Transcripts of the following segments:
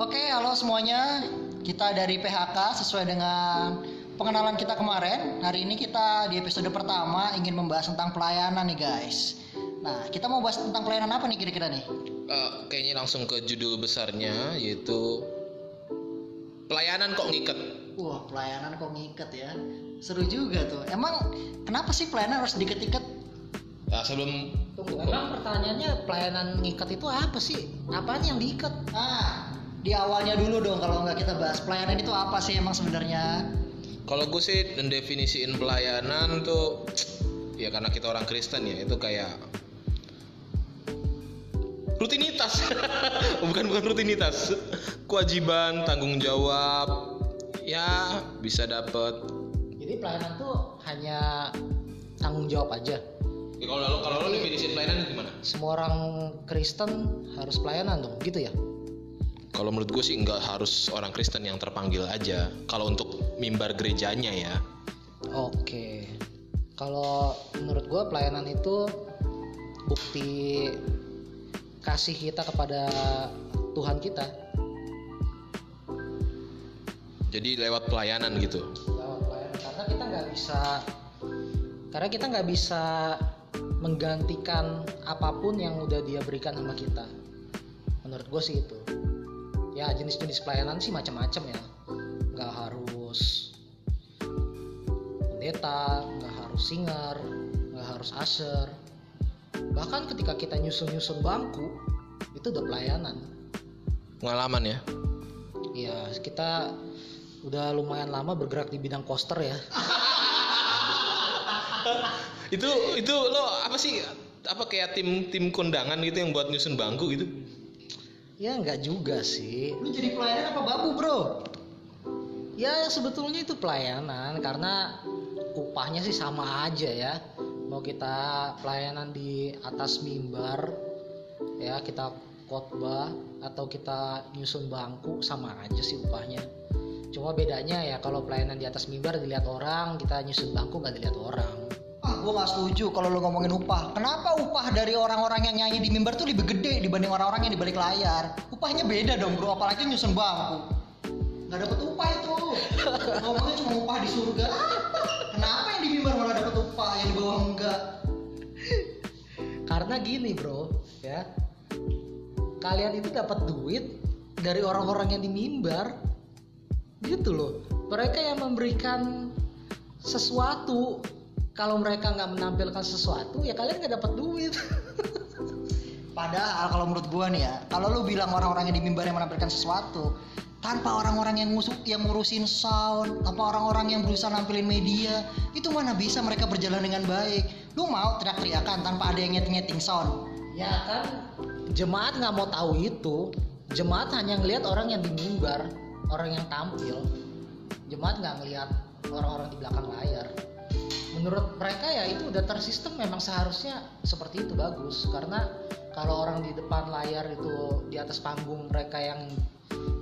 Oke, halo semuanya. Kita dari PHK sesuai dengan pengenalan kita kemarin. Hari ini kita di episode pertama ingin membahas tentang pelayanan nih guys. Nah, kita mau bahas tentang pelayanan apa nih kira-kira nih? Eh, kayaknya langsung ke judul besarnya yaitu pelayanan kok ngiket. Wah, pelayanan kok ngiket ya. Seru juga tuh. Emang kenapa sih pelayanan harus diket-iket? Nah, sebelum Tunggu, emang pertanyaannya pelayanan ngikat itu apa sih? Apaan yang diikat? Ah, di awalnya dulu dong kalau nggak kita bahas pelayanan itu apa sih emang sebenarnya? kalau gue sih mendefinisiin pelayanan tuh ya karena kita orang Kristen ya itu kayak rutinitas bukan bukan rutinitas kewajiban tanggung jawab ya bisa dapet Jadi pelayanan tuh hanya tanggung jawab aja. ya, kalau lo kalau lo definisiin pelayanan gimana Semua orang Kristen harus pelayanan dong, gitu ya? Kalau menurut gue sih nggak harus orang Kristen yang terpanggil aja kalau untuk mimbar gerejanya ya Oke. Kalau menurut gua pelayanan itu bukti kasih kita kepada Tuhan kita. jadi lewat pelayanan gitu Lewat pelayanan. Karena kita nggak bisa, karena kita nggak bisa menggantikan apa pun yang udah dia berikan sama kita. Menurut gue sih itu. Ya jenis-jenis pelayanan sih macam-macam ya. Nggak harus pendeta, nggak harus singer, nggak harus usher. Bahkan ketika kita nyusun-nyusun bangku, itu udah pelayanan. pengalaman ya Ya kita udah lumayan lama bergerak di bidang poster ya. itu itu lo apa sih apa kayak tim tim kondangan gitu yang buat nyusun bangku gitu Ya nggak juga sih. Lu jadi pelayanan apa babu bro? Ya sebetulnya itu pelayanan karena upahnya sih sama aja ya. Mau kita pelayanan di atas mimbar ya kita khotbah atau kita nyusun bangku sama aja sih upahnya. Cuma bedanya ya kalau pelayanan di atas mimbar dilihat orang, kita nyusun bangku nggak dilihat orang. Gue nggak setuju kalau lu ngomongin upah. Kenapa upah dari orang-orang yang nyanyi di mimbar tuh lebih gede dibanding orang-orang yang di balik layar? Upahnya beda dong bro, apalagi nyusun bangku. Nggak dapet upah itu. Ngomongnya cuma upah di surga. Kenapa yang di mimbar malah dapet upah, yang di bawah enggak? Karena gini bro, ya kalian itu dapat duit dari orang-orang yang di mimbar, gitu loh. Mereka yang memberikan sesuatu. Kalau mereka nggak menampilkan sesuatu, ya kalian nggak dapat duit. Padahal kalau menurut gua nih ya, kalau lu bilang orang-orang yang di mimbar yang menampilkan sesuatu, tanpa orang-orang yang ngusuk yang ngurusin sound, tanpa orang-orang yang berusaha nampilin media, itu mana bisa mereka berjalan dengan baik. Lu mau teriak-teriakan tanpa ada yang nyeting-nyeting sound. ya kan, jemaat nggak mau tahu itu. Jemaat hanya ngelihat orang yang di mimbar, orang yang tampil. Jemaat nggak ngelihat orang-orang di belakang layar. Menurut mereka ya itu udah tersistem memang seharusnya seperti itu bagus karena kalau orang di depan layar itu di atas panggung mereka yang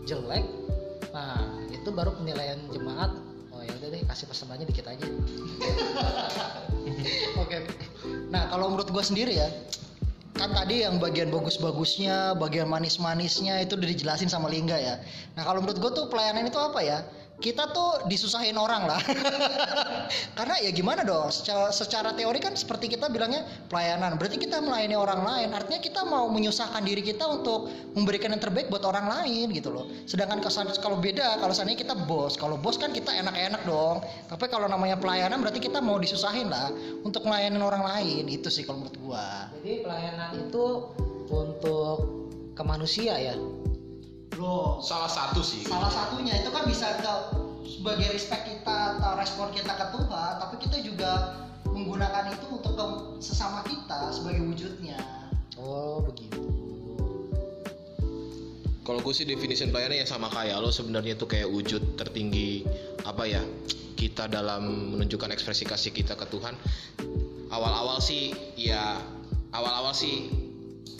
jelek, nah itu baru penilaian jemaat. Oh ya udah deh kasih persembahannya dikit aja. Oke. Nah, kalau menurut gua sendiri ya, kan tadi yang bagian bagus-bagusnya, bagian manis-manisnya itu udah dijelasin sama Lingga ya. Nah, kalau menurut gua tuh pelayanan itu apa ya? Kita tuh disusahin orang lah. Karena ya gimana dong? Secara, secara teori kan seperti kita bilangnya pelayanan. Berarti kita melayani orang lain. Artinya kita mau menyusahkan diri kita untuk memberikan yang terbaik buat orang lain gitu loh. Sedangkan kalau beda, kalau seandainya kita bos, kalau bos kan kita enak-enak dong. Tapi kalau namanya pelayanan berarti kita mau disusahin lah untuk melayani orang lain. Itu sih kalau menurut gua. Jadi pelayanan itu untuk ke manusia ya. Loh, salah satu sih salah satunya itu kan bisa ke sebagai respect kita atau respon kita ke Tuhan, tapi kita juga menggunakan itu untuk ke sesama kita sebagai wujudnya. Oh begitu. kalau gue sih definisi pelayanan ya sama kayak lo sebenarnya itu kayak wujud tertinggi apa ya kita dalam menunjukkan ekspresi kasih kita ke Tuhan awal-awal sih ya awal-awal sih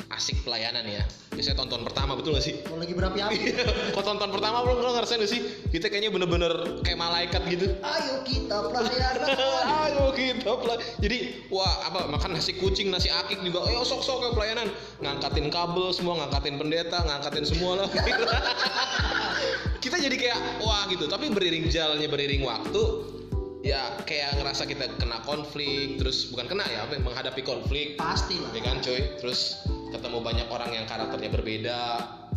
asik pelayanan ya biasanya tonton pertama betul gak sih Kalau lagi berapi-api. kok tonton pertama lo lo ngerasain gak sih kita kayaknya bener-bener kayak malaikat gitu Ayo kita pelayanan. Ayo kita pelay- Jadi wah apa makan nasi kucing, nasi akik juga. Ayo sok-sok ke pelayanan. Ngangkatin kabel semua, ngangkatin pendeta, ngangkatin semua lah. kita jadi kayak wah gitu. Tapi beriring jalannya beriring waktu ya kayak ngerasa kita kena konflik terus bukan kena ya apa menghadapi konflik Pasti lah. ya kan coy terus ketemu banyak orang yang karakternya berbeda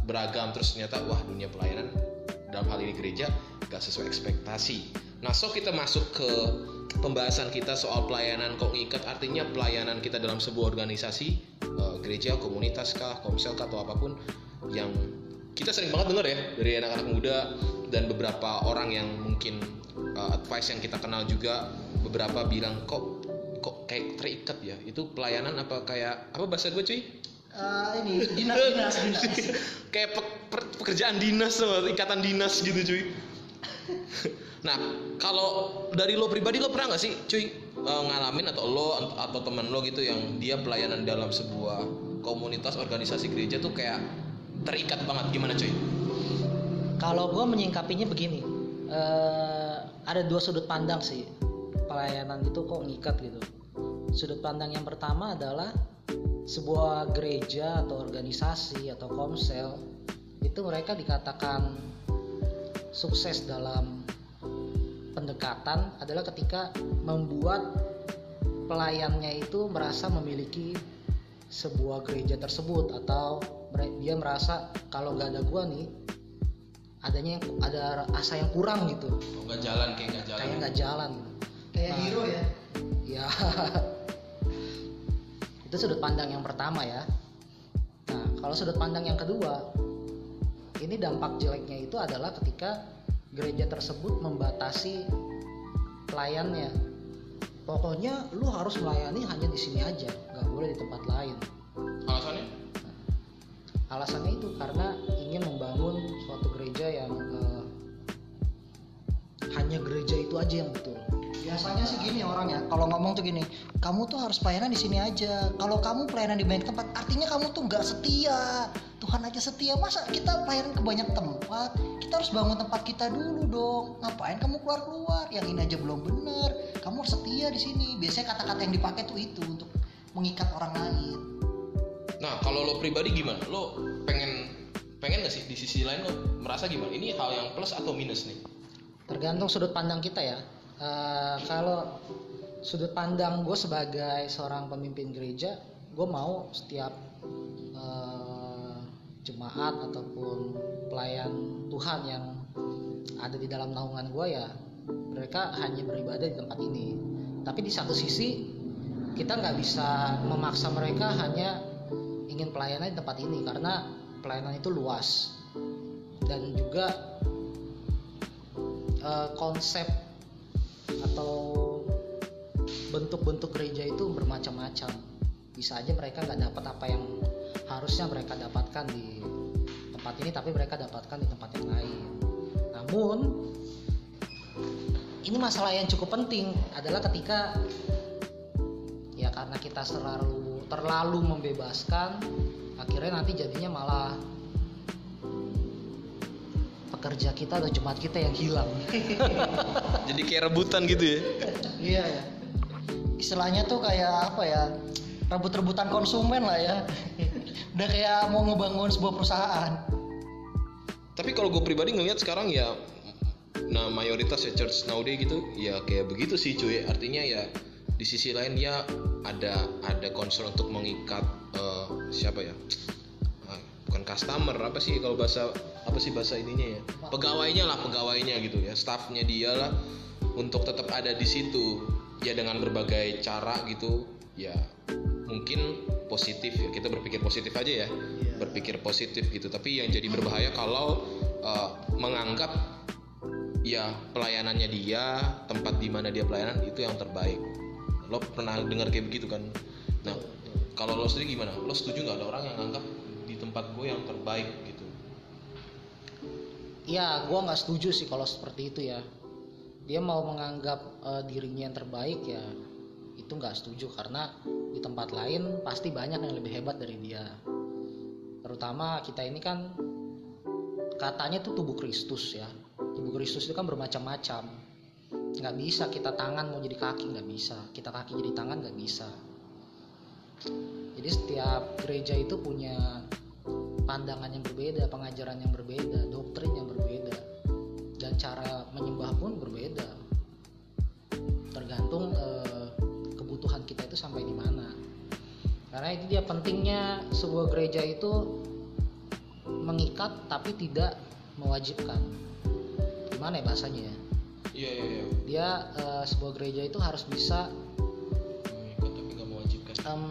beragam terus ternyata wah dunia pelayanan dalam hal ini gereja gak sesuai ekspektasi. Nah so kita masuk ke pembahasan kita soal pelayanan. Kok ngikat? Artinya pelayanan kita dalam sebuah organisasi eh, gereja komunitas kah komsel kah atau apa pun yang kita sering banget dengar ya dari anak-anak muda dan beberapa orang yang mungkin uh, advice yang kita kenal juga beberapa bilang kok kok kayak terikat ya? Itu pelayanan apa kayak apa bahasa gue cuy Eh, ini dinas dinas dinas. kayak pe- per- pekerjaan dinas tuh ikatan dinas gitu cuy. Nah kalau dari lo pribadi lo pernah nggak sih cuy uh, ngalamin atau lo atau teman lo gitu yang dia pelayanan dalam sebuah komunitas organisasi gereja tuh kayak terikat banget? Gimana cuy? Kalau gue menyingkapinya begini, eh, ada dua sudut pandang sih. Pelayanan itu kok ngikat gitu. Sudut pandang yang pertama adalah sebuah gereja atau organisasi atau komsel itu mereka dikatakan sukses dalam pendekatan adalah ketika membuat pelayannya itu merasa memiliki sebuah gereja tersebut atau dia merasa kalau nggak ada gua nih adanya yang- ada asa yang kurang gitu oh, nggak jalan kayak nggak jalan kayak nggak jalan Kayak Nah. hero ya. ya itu sudut pandang yang pertama ya. Nah kalau sudut pandang yang kedua ini dampak jeleknya itu adalah ketika gereja tersebut membatasi pelayannya. Pokoknya lu harus melayani hanya di sini aja nggak boleh di tempat lain. Alasannya? Alasannya itu karena ingin membangun suatu gereja yang eh, hanya gereja itu aja yang betul. Biasanya sih gini orang ya, kalau ngomong tuh gini, kamu tuh harus pelayanan di sini aja. Kalau kamu pelayanan di banyak tempat, artinya kamu tuh nggak setia. Tuhan aja setia, masa kita pelayanan ke banyak tempat? Kita harus bangun tempat kita dulu dong. Ngapain kamu keluar-keluar? Yang ini aja belum bener. Kamu harus setia di sini. Biasanya kata-kata yang dipakai tuh itu untuk mengikat orang lain. Nah, kalau lo pribadi gimana? Lo pengen pengen gak sih di sisi lain lo merasa gimana? Ini hal yang plus atau minus nih? tergantung sudut pandang kita ya Eh, kalau sudut pandang gue sebagai seorang pemimpin gereja gue mau setiap eh, jemaat ataupun pelayan Tuhan yang ada di dalam naungan gue ya mereka hanya beribadah di tempat ini. Tapi di satu sisi kita nggak bisa memaksa mereka hanya ingin pelayanan di tempat ini karena pelayanan itu luas. Dan juga eh, konsep atau bentuk-bentuk gereja itu bermacam-macam bisa aja mereka nggak dapat apa yang harusnya mereka dapatkan di tempat ini tapi mereka dapatkan di tempat yang lain namun ini masalah yang cukup penting adalah ketika ya karena kita terlalu terlalu membebaskan akhirnya nanti jadinya malah pekerja kita atau jemaat kita yang hilang Jadi kayak rebutan gitu ya? Iya ya. Istilahnya tuh kayak apa ya? Rebut-rebutan konsumen lah ya. Udah kayak mau ngebangun sebuah perusahaan. Tapi kalau gue pribadi ngelihat sekarang ya, nah mayoritas ya church nowadays gitu, ya kayak begitu sih cuy. Artinya ya di sisi lain dia ada ada concern untuk mengikat eh, siapa ya? Ah, bukan customer apa sih kalau bahasa apa sih bahasa ininya ya? Pegawainya lah pegawainya gitu ya, staffnya dia lah untuk tetap ada di situ ya dengan berbagai cara gitu ya mungkin positif ya. Kita berpikir positif aja ya. Iya. berpikir positif gitu. Tapi yang jadi berbahaya kalau uh, menganggap ya pelayanannya dia tempat di mana dia pelayanan itu yang terbaik. Lo pernah dengar kayak begitu kan? Nah kalau lo sendiri gimana? Lo setuju nggak ada orang yang anggap di tempat gue yang terbaik gitu? Ya gue nggak setuju sih kalau seperti itu ya dia mau menganggap eh, dirinya yang terbaik ya itu nggak setuju. Karena di tempat lain pasti banyak yang lebih hebat dari dia. Terutama kita ini kan katanya tuh tubuh Kristus ya. Tubuh Kristus itu kan bermacam-macam. Nggak bisa kita tangan mau jadi kaki nggak bisa. Kita kaki jadi tangan nggak bisa. Jadi setiap gereja itu punya pandangan yang berbeda pengajaran yang berbeda doktrin yang berbeda dan cara menyembah sampai di mana. Karena itu dia pentingnya sebuah gereja itu mengikat tapi tidak mewajibkan. Gimana ya bahasanya ya? Iya iya iya. Dia eh, sebuah gereja itu harus bisa mengikat tapi nggak mewajibkan. Em,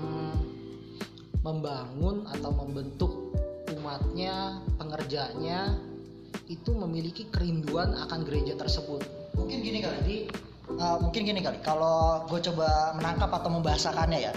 membangun atau membentuk umatnya pengerjanya itu memiliki kerinduan akan gereja tersebut. Mungkin gini kali. Jadi Uh, mungkin gini kali kalau gue coba menangkap atau membahasakannya ya.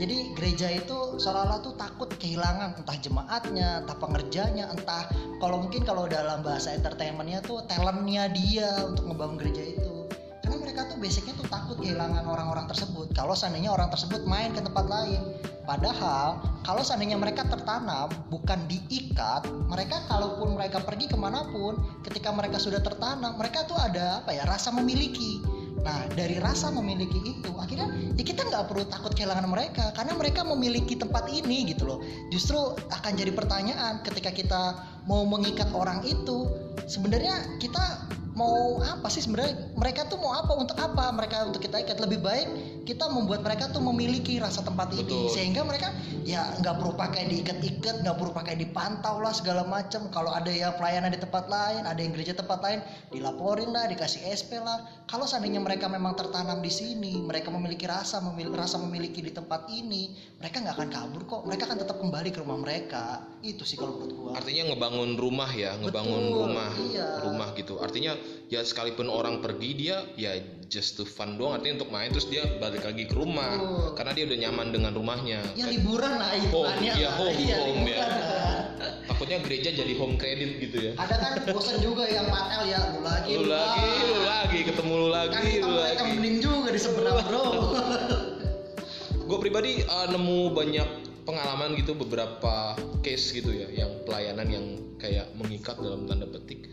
Jadi gereja itu seolah-olah tuh takut kehilangan entah jemaatnya entah pengerjanya entah kalau mungkin kalau dalam bahasa entertainmentnya tuh talentnya dia untuk ngebangun gereja itu. Karena mereka tuh basicnya tuh takut kehilangan orang-orang tersebut. Kalau seandainya orang tersebut main ke tempat lain. Padahal kalau seandainya mereka tertanam bukan diikat mereka kalaupun mereka pergi ke mana pun ketika mereka sudah tertanam mereka tuh ada apa ya rasa memiliki Nah dari rasa memiliki itu akhirnya ya kita nggak perlu takut kehilangan mereka karena mereka memiliki tempat ini gitu loh. Justru akan jadi pertanyaan ketika kita mau mengikat orang itu sebenarnya kita mau apa sih sebenarnya? Mereka tuh mau apa? Untuk apa? Mereka untuk kita ikat lebih baik kita membuat mereka tuh memiliki rasa tempat ini. Betul. sehingga mereka ya nggak perlu pakai diikat-ikat nggak perlu pakai dipantau lah segala macam. Kalau ada yang pelayanan di tempat lain ada yang gereja tempat lain dilaporin lah dikasih SP lah. Kalau seandainya mereka memang tertanam di sini mereka memiliki rasa memiliki rasa memiliki di tempat ini mereka nggak akan kabur kok. Mereka akan tetap kembali ke rumah mereka. Itu sih kalau menurut gua. Artinya ngebangun rumah ya ngebangun Betul, rumah iya. rumah gitu. Artinya ya sekalipun orang pergi dia ya just to fun doang artinya untuk main terus dia balik lagi ke rumah Betul. karena dia udah nyaman dengan rumahnya ya Kayak- liburan lah hitungannya iya, lah. home, Iya, home, ya. liburan lah. takutnya gereja jadi home credit gitu ya ada kan bosan juga yang matel ya lu lagi lu lagi lu lagi ketemu lu kan lagi kita lu lagi mending juga di seberang bro gue pribadi uh, nemu banyak pengalaman gitu beberapa case gitu ya yang pelayanan yang kayak mengikat dalam tanda petik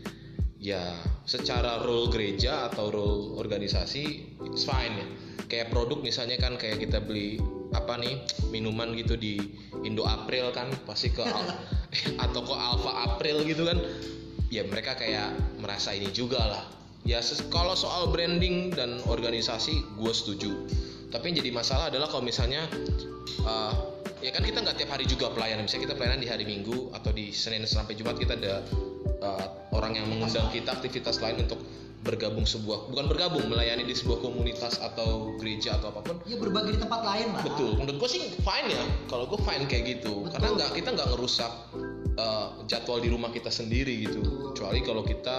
ya secara role gereja atau role organisasi it's fine ya. Kayak produk misalnya kan kayak kita beli apa nih minuman gitu di Indo April kan pasti ke Al- atau ke Alpha April gitu kan. Ya mereka kayak merasa ini juga lah. Ya kalau soal branding dan organisasi gue setuju. Tapi yang jadi masalah adalah kalau misalnya uh, ya kan kita nggak tiap hari juga pelayanan. Misalnya kita pelayanan di hari Minggu atau di Senin sampai Jumat kita ada uh, orang yang mengundang kita aktivitas lain untuk bergabung sebuah bukan bergabung melayani di sebuah komunitas atau gereja atau apa pun. Ya berbagi di tempat lain lah. Betul. Menurut gue sih fine ya. Kalau gue fine kayak gitu. Betul. karena nggak kita nggak ngerusak uh, jadwal di rumah kita sendiri gitu. Betul. kecuali kalau kita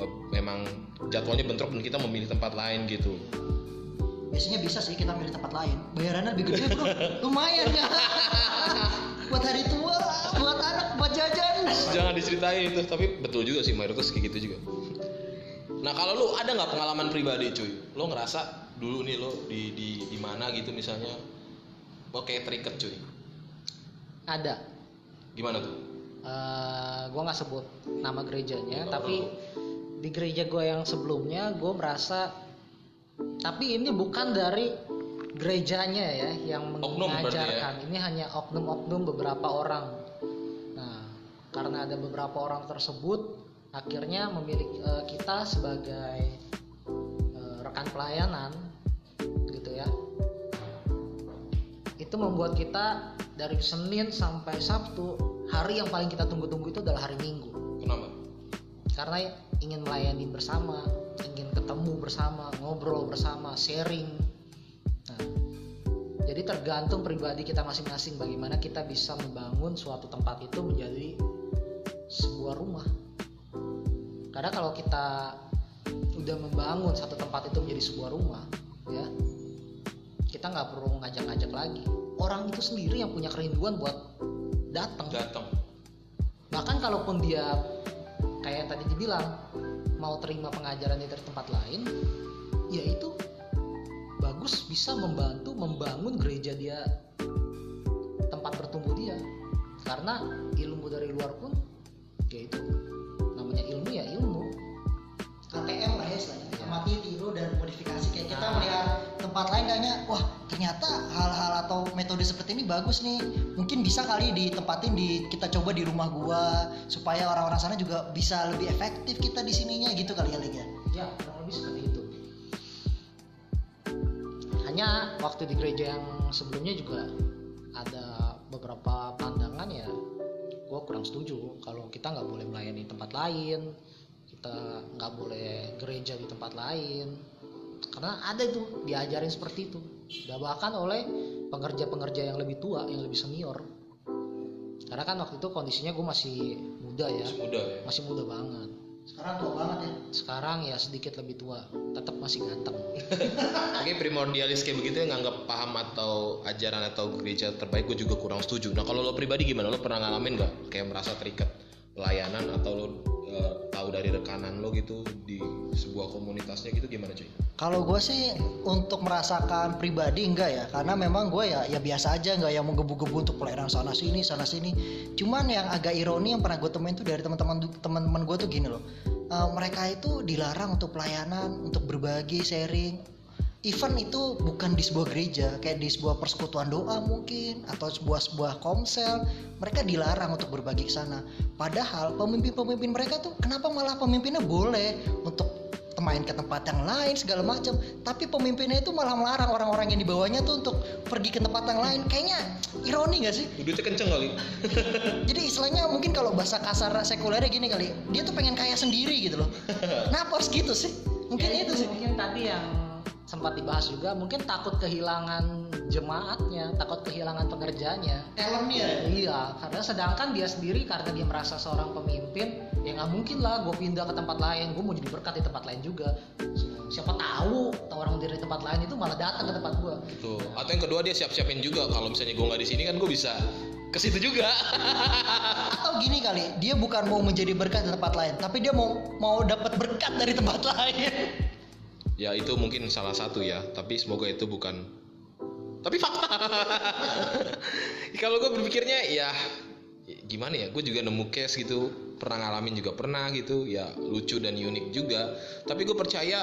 uh, memang jadwalnya bentrok dan kita memilih tempat lain gitu. Biasanya bisa sih kita milih tempat lain. Bayarannya lebih gede bro. Lumayan ya buat hari tua buat anak buat jajan. Jangan diceritain. Itu tapi betul juga sih mayoritas kayak gitu juga. Nah kalau lu ada nggak pengalaman pribadi cuy? Lo ngerasa dulu nih lo di di di mana gitu misalnya? Lo kayak terikat cuy. Ada. Gimana tuh? Eh gue nggak sebut nama gerejanya Nggak tapi di gereja gue yang sebelumnya gue merasa tapi ini bukan dari gerejanya ya yang Oknum berarti ya? mengajarkan ini hanya oknum-oknum beberapa orang. Nah karena ada beberapa orang tersebut akhirnya memiliki eh, kita sebagai eh, rekan pelayanan gitu ya. Itu membuat kita dari Senin sampai Sabtu hari yang paling kita tunggu-tunggu itu adalah hari Minggu. Kenapa? Karena ingin melayani bersama ingin ketemu bersama ngobrol bersama sharing jadi tergantung pribadi kita masing-masing. Bagaimana kita bisa membangun suatu tempat itu menjadi sebuah rumah. Karena kalau kita udah membangun satu tempat itu menjadi sebuah rumah ya kita nggak perlu ngajak-ngajak lagi. Orang itu sendiri yang punya kerinduan buat datang. Datang. Bahkan kalaupun dia kayak yang tadi dibilang mau terima pengajaran dari tempat lain ya itu bagus bisa membantu membangun gereja dia tempat bertumbuh dia. Karena dari luar pun ya itu namanya ilmu ya ilmu. ATM lah ya istilahnya amati tiru dan modifikasi. Kayak kita melihat tempat lain kayaknya wah ternyata hal-hal atau metode seperti ini bagus nih. Mungkin bisa kali ditempatin di kita coba di rumah gua supaya orang-orang sana juga bisa lebih efektif kita di sininya gitu kali ya Lig ya? Ya kurang lebih seperti itu hanya waktu di gereja yang sebelumnya juga ada beberapa pandangan ya. Gue kurang setuju kalau kita nggak boleh melayani tempat lain kita nggak boleh gereja di tempat lain. Karena ada itu diajarin seperti itu. Dan bahkan oleh pengerja-pengerja yang lebih tua yang lebih senior. Karena kan waktu itu kondisinya gue masih muda ya. Masih muda ya. Masih muda banget sekarang tua banget ya sekarang ya sedikit lebih tua tetap masih ganteng Oke primordialis kayak begitu yang nganggap paham atau ajaran atau gereja terbaik gue juga kurang setuju. Nah kalau lo pribadi gimana? Lo pernah ngalamin nggak kayak merasa terikat pelayanan atau lo eh, tahu dari rekanan lo gitu di sebuah komunitasnya gitu gimana cuy? Kalau gue sih untuk merasakan pribadi enggak ya, karena memang gue ya ya biasa aja nggak yang menggebu-gebu untuk pelayanan sana sini sana sini. Cuman yang agak ironi yang pernah gue temuin tuh dari teman-teman teman-teman gue tuh gini loh, Eh, mereka itu dilarang untuk pelayanan, untuk berbagi, sharing. Event itu bukan di sebuah gereja, kayak di sebuah persekutuan doa mungkin atau sebuah sebuah komsel, mereka dilarang untuk berbagi ke sana. Padahal pemimpin-pemimpin mereka tuh kenapa malah pemimpinnya boleh untuk main ke tempat yang lain segala macam. Tapi pemimpinnya itu malah melarang orang-orang yang di bawahnya tuh untuk pergi ke tempat yang lain. Kayaknya ironi gak sih? Duitnya kenceng kali. jadi istilahnya mungkin kalau bahasa kasar sekulernya gini kali dia tuh pengen kaya sendiri gitu loh. Kenapa harus gitu sih? Mungkin Ya, itu sih. mungkin tadi yang sempat dibahas juga mungkin takut kehilangan jemaatnya takut kehilangan pekerjaannya talentnya iya karena sedangkan dia sendiri karena dia merasa seorang pemimpin ya nggak mungkin lah gue pindah ke tempat lain gue mau jadi berkat di tempat lain juga. Siapa tahu orang dari tempat lain itu malah datang ke tempat gue Tuh. Atau yang kedua dia siap-siapin juga. Kalau misalnya gue nggak di sini kan gue bisa ke situ juga. atau gini kali dia bukan mau menjadi berkat di tempat lain tapi dia mau mau dapat berkat dari tempat lain ya itu mungkin salah satu ya. Tapi semoga itu bukan. Tapi fakta. kalau gue berpikirnya ya gimana ya gue juga nemu case gitu pernah ngalamin juga pernah gitu ya lucu dan unik juga tapi gue percaya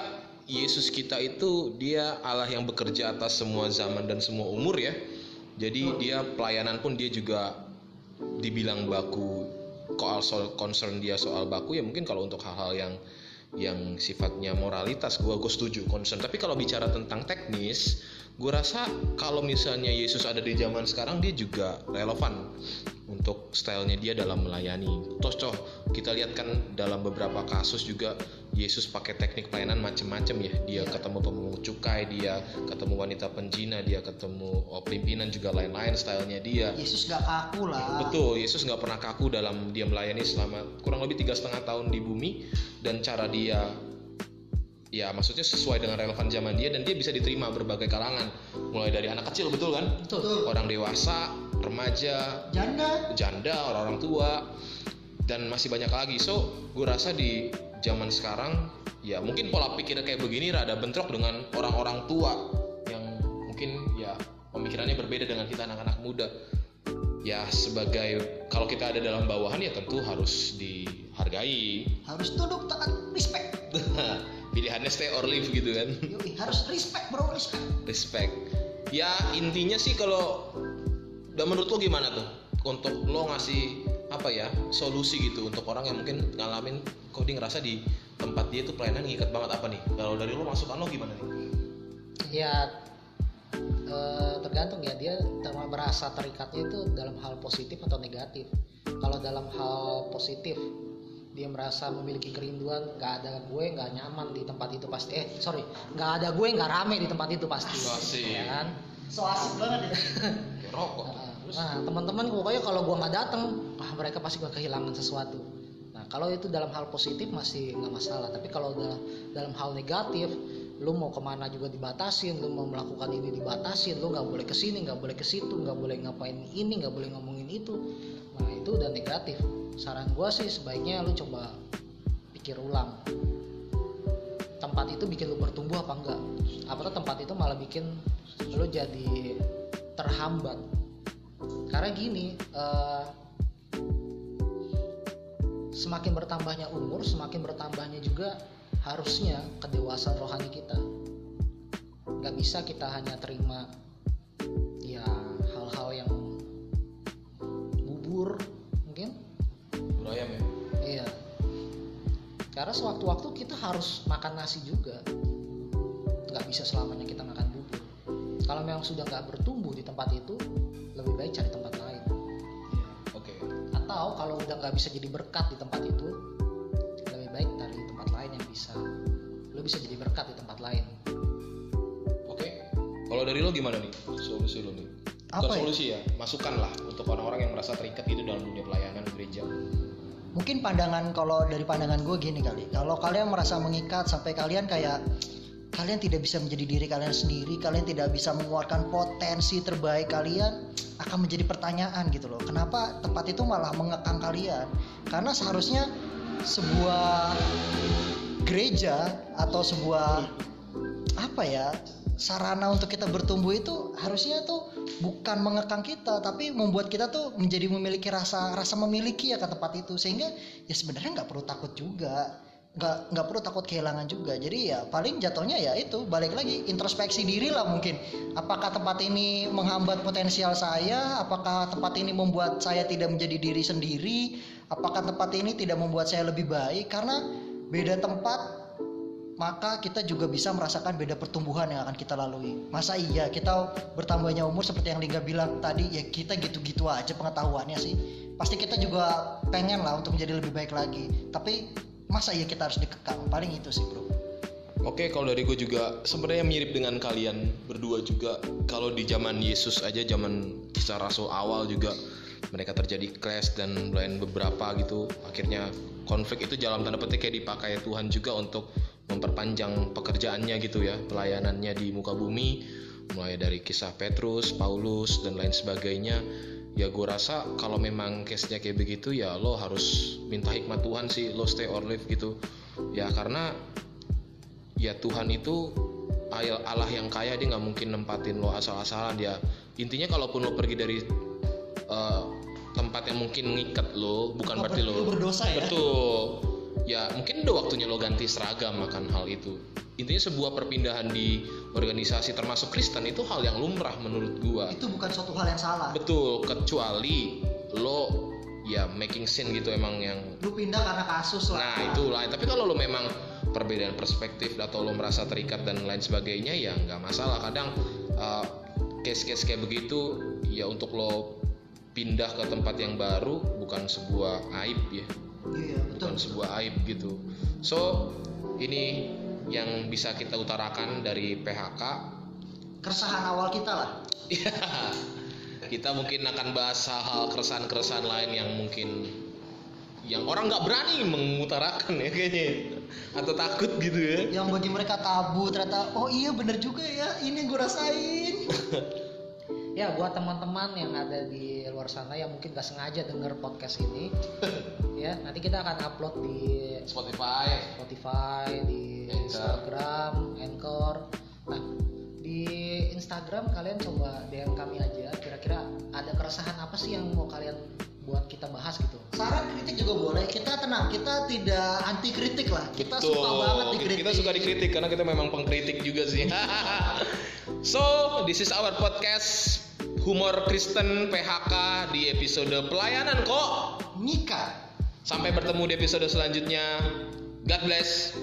Yesus kita itu dia Allah yang bekerja atas semua zaman dan semua umur ya jadi dia pelayanan pun dia juga dibilang baku soal concern dia soal baku ya mungkin kalau untuk hal-hal yang yang sifatnya moralitas gue gue setuju concern. Tapi kalau bicara tentang teknis gue rasa kalau misalnya Yesus ada di zaman sekarang dia juga relevan untuk stylenya dia dalam melayani. Toh toh kita lihat kan dalam beberapa kasus juga Yesus pakai teknik pelayanan macam-macam ya. Dia ketemu pemungut cukai, dia ketemu wanita penjina, dia ketemu oh, pimpinan juga lain-lain stylenya dia. Yesus gak kaku lah Betul, Yesus nggak pernah kaku dalam dia melayani selama kurang lebih tiga setengah tahun di bumi dan cara dia ya maksudnya sesuai dengan relevan zaman dia dan dia bisa diterima berbagai kalangan. Mulai dari anak kecil betul kan? Betul. orang dewasa remaja janda. janda orang-orang tua dan masih banyak lagi. So gue rasa di zaman sekarang ya mungkin pola pikirnya kayak begini rada bentrok dengan orang-orang tua yang mungkin ya pemikirannya berbeda dengan kita anak-anak muda. Ya sebagai kalau kita ada dalam bawahan ya tentu harus dihargai. Harus tunduk taat respect pilihannya stay or leave gitu kan. Yoi, harus respect bro respect. Respect. Ya intinya sih kalau dan menurut lo gimana tuh? Untuk lo ngasih apa ya solusi gitu untuk orang yang mungkin ngalamin kok dia ngerasa di tempat dia tuh pelayanan ngikat banget apa nih? Kalau dari lo masukan lo gimana nih? Ya eh, tergantung ya dia merasa terikatnya itu dalam hal positif atau negatif. Kalau dalam hal positif dia merasa memiliki kerinduan nggak ada gue nggak nyaman di tempat itu pasti. Eh sorry nggak ada gue nggak rame di tempat itu pasti. Asik. ya kan? So asik banget ya. Rokok. Nah, terus nah teman-teman pokoknya kalau gua nggak datang ah mereka pasti gua kehilangan sesuatu. Nah kalau itu dalam hal positif masih nggak masalah. Tapi kalau udah dalam hal negatif lu mau ke mana juga dibatasin lu mau melakukan ini dibatasin lu nggak boleh ke sini nggak boleh ke situ nggak boleh ngapain ini nggak boleh ngomongin itu itu udah negatif saran gua sih sebaiknya lu coba pikir ulang. Tempat itu bikin lu bertumbuh apa enggak? Apa tempat itu malah bikin lu jadi terhambat. Karena gini eh, semakin bertambahnya umur semakin bertambahnya juga harusnya kedewasaan rohani kita. Nggak bisa kita hanya terima ya hal-hal yang bubur karena sewaktu-waktu kita harus makan nasi juga nggak bisa selamanya kita makan bubur kalau memang sudah nggak bertumbuh di tempat itu lebih baik cari tempat lain Oke. atau kalau udah nggak bisa jadi berkat di tempat itu lebih baik cari tempat lain yang bisa lo bisa jadi berkat di tempat lain Oke. Kalau dari lo gimana nih solusi lo nih? Bukan Apa ya? solusi ya, masukan lah untuk orang-orang yang merasa terikat itu dalam dunia pelayanan gereja. Mungkin pandangan kalau dari pandangan gue gini kali. Kalau kalian merasa mengikat sampai kalian kayak kalian tidak bisa menjadi diri kalian sendiri kalian tidak bisa mengeluarkan potensi terbaik kalian akan menjadi pertanyaan gitu loh. Kenapa tempat itu malah mengekang kalian? Karena seharusnya sebuah gereja atau sebuah apa ya sarana untuk kita bertumbuh itu harusnya tuh bukan mengekang kita tapi membuat kita tuh menjadi memiliki rasa rasa memiliki ya ke tempat itu. Sehingga ya sebenarnya nggak perlu takut juga. Nggak nggak perlu takut kehilangan juga. Jadi ya paling jatuhnya ya itu balik lagi introspeksi diri lah mungkin. Apakah tempat ini menghambat potensial saya? Apakah tempat ini membuat saya tidak menjadi diri sendiri? Apakah tempat ini tidak membuat saya lebih baik? Karena beda tempat maka kita juga bisa merasakan beda pertumbuhan yang akan kita lalui. Masa iya kita bertambahnya umur seperti yang Lingga bilang tadi ya kita gitu-gitu aja pengetahuannya sih. Pasti kita juga pengen lah untuk menjadi lebih baik lagi. Tapi masa iya kita harus dikekang? Paling itu sih bro. Oke, kalau dari gue juga sebenarnya mirip dengan kalian berdua juga. Kalau di zaman Yesus aja, zaman kisah Rasul awal juga mereka terjadi clash dan lain beberapa gitu. Akhirnya konflik itu dalam tanda petik kayak dipakai Tuhan juga untuk memperpanjang pekerjaannya gitu ya, pelayanannya di muka bumi. Mulai dari kisah Petrus, Paulus dan lain sebagainya. Ya gue rasa kalau memang case-nya kayak begitu ya lo harus minta hikmat Tuhan sih, lo stay or live gitu. Ya karena ya Tuhan itu Allah yang kaya dia nggak mungkin nempatin lo asal-asalan dia intinya kalaupun lo pergi dari eh, tempat yang mungkin ngikat lo bukan Oh, berarti lo berdosa ya? betul ya mungkin udah waktunya lo ganti seragam akan hal itu intinya sebuah perpindahan di organisasi termasuk Kristen itu hal yang lumrah menurut gua Itu bukan suatu hal yang salah. betul kecuali lo ya making scene gitu emang yang Lu pindah karena kasus lah. Nah itu lain. Tapi kalau lo memang perbedaan perspektif atau lo merasa terikat dan lain sebagainya ya nggak masalah. Kadang uh, case-case kayak begitu ya untuk lo pindah ke tempat yang baru bukan sebuah aib ya, Iya betul. bukan sebuah aib gitu. So ini yang bisa kita utarakan dari PHK. Keresahan awal kita lah. Ya, kita mungkin akan bahas hal-hal keresahan-keresahan lain yang mungkin yang orang nggak berani mengutarakan ya kayaknya atau takut gitu ya Yang bagi mereka tabu ternyata oh iya bener juga ya ini gue rasain. ya buat teman-teman yang ada di luar sana yang mungkin gak sengaja denger podcast ini ya nanti kita akan upload di Spotify Spotify di Anchor. Instagram Anchor nah di Instagram kalian coba DM kami aja kira-kira ada keresahan apa sih yang mau kalian buat kita bahas gitu Saran kritik juga boleh. Kita tenang, kita tidak anti kritik lah. Kita suka banget dikritik. kita suka dikritik karena kita memang pengkritik juga sih so this is our podcast humor Kristen PHK di episode pelayanan kok Nikah. sampai bertemu di episode selanjutnya God bless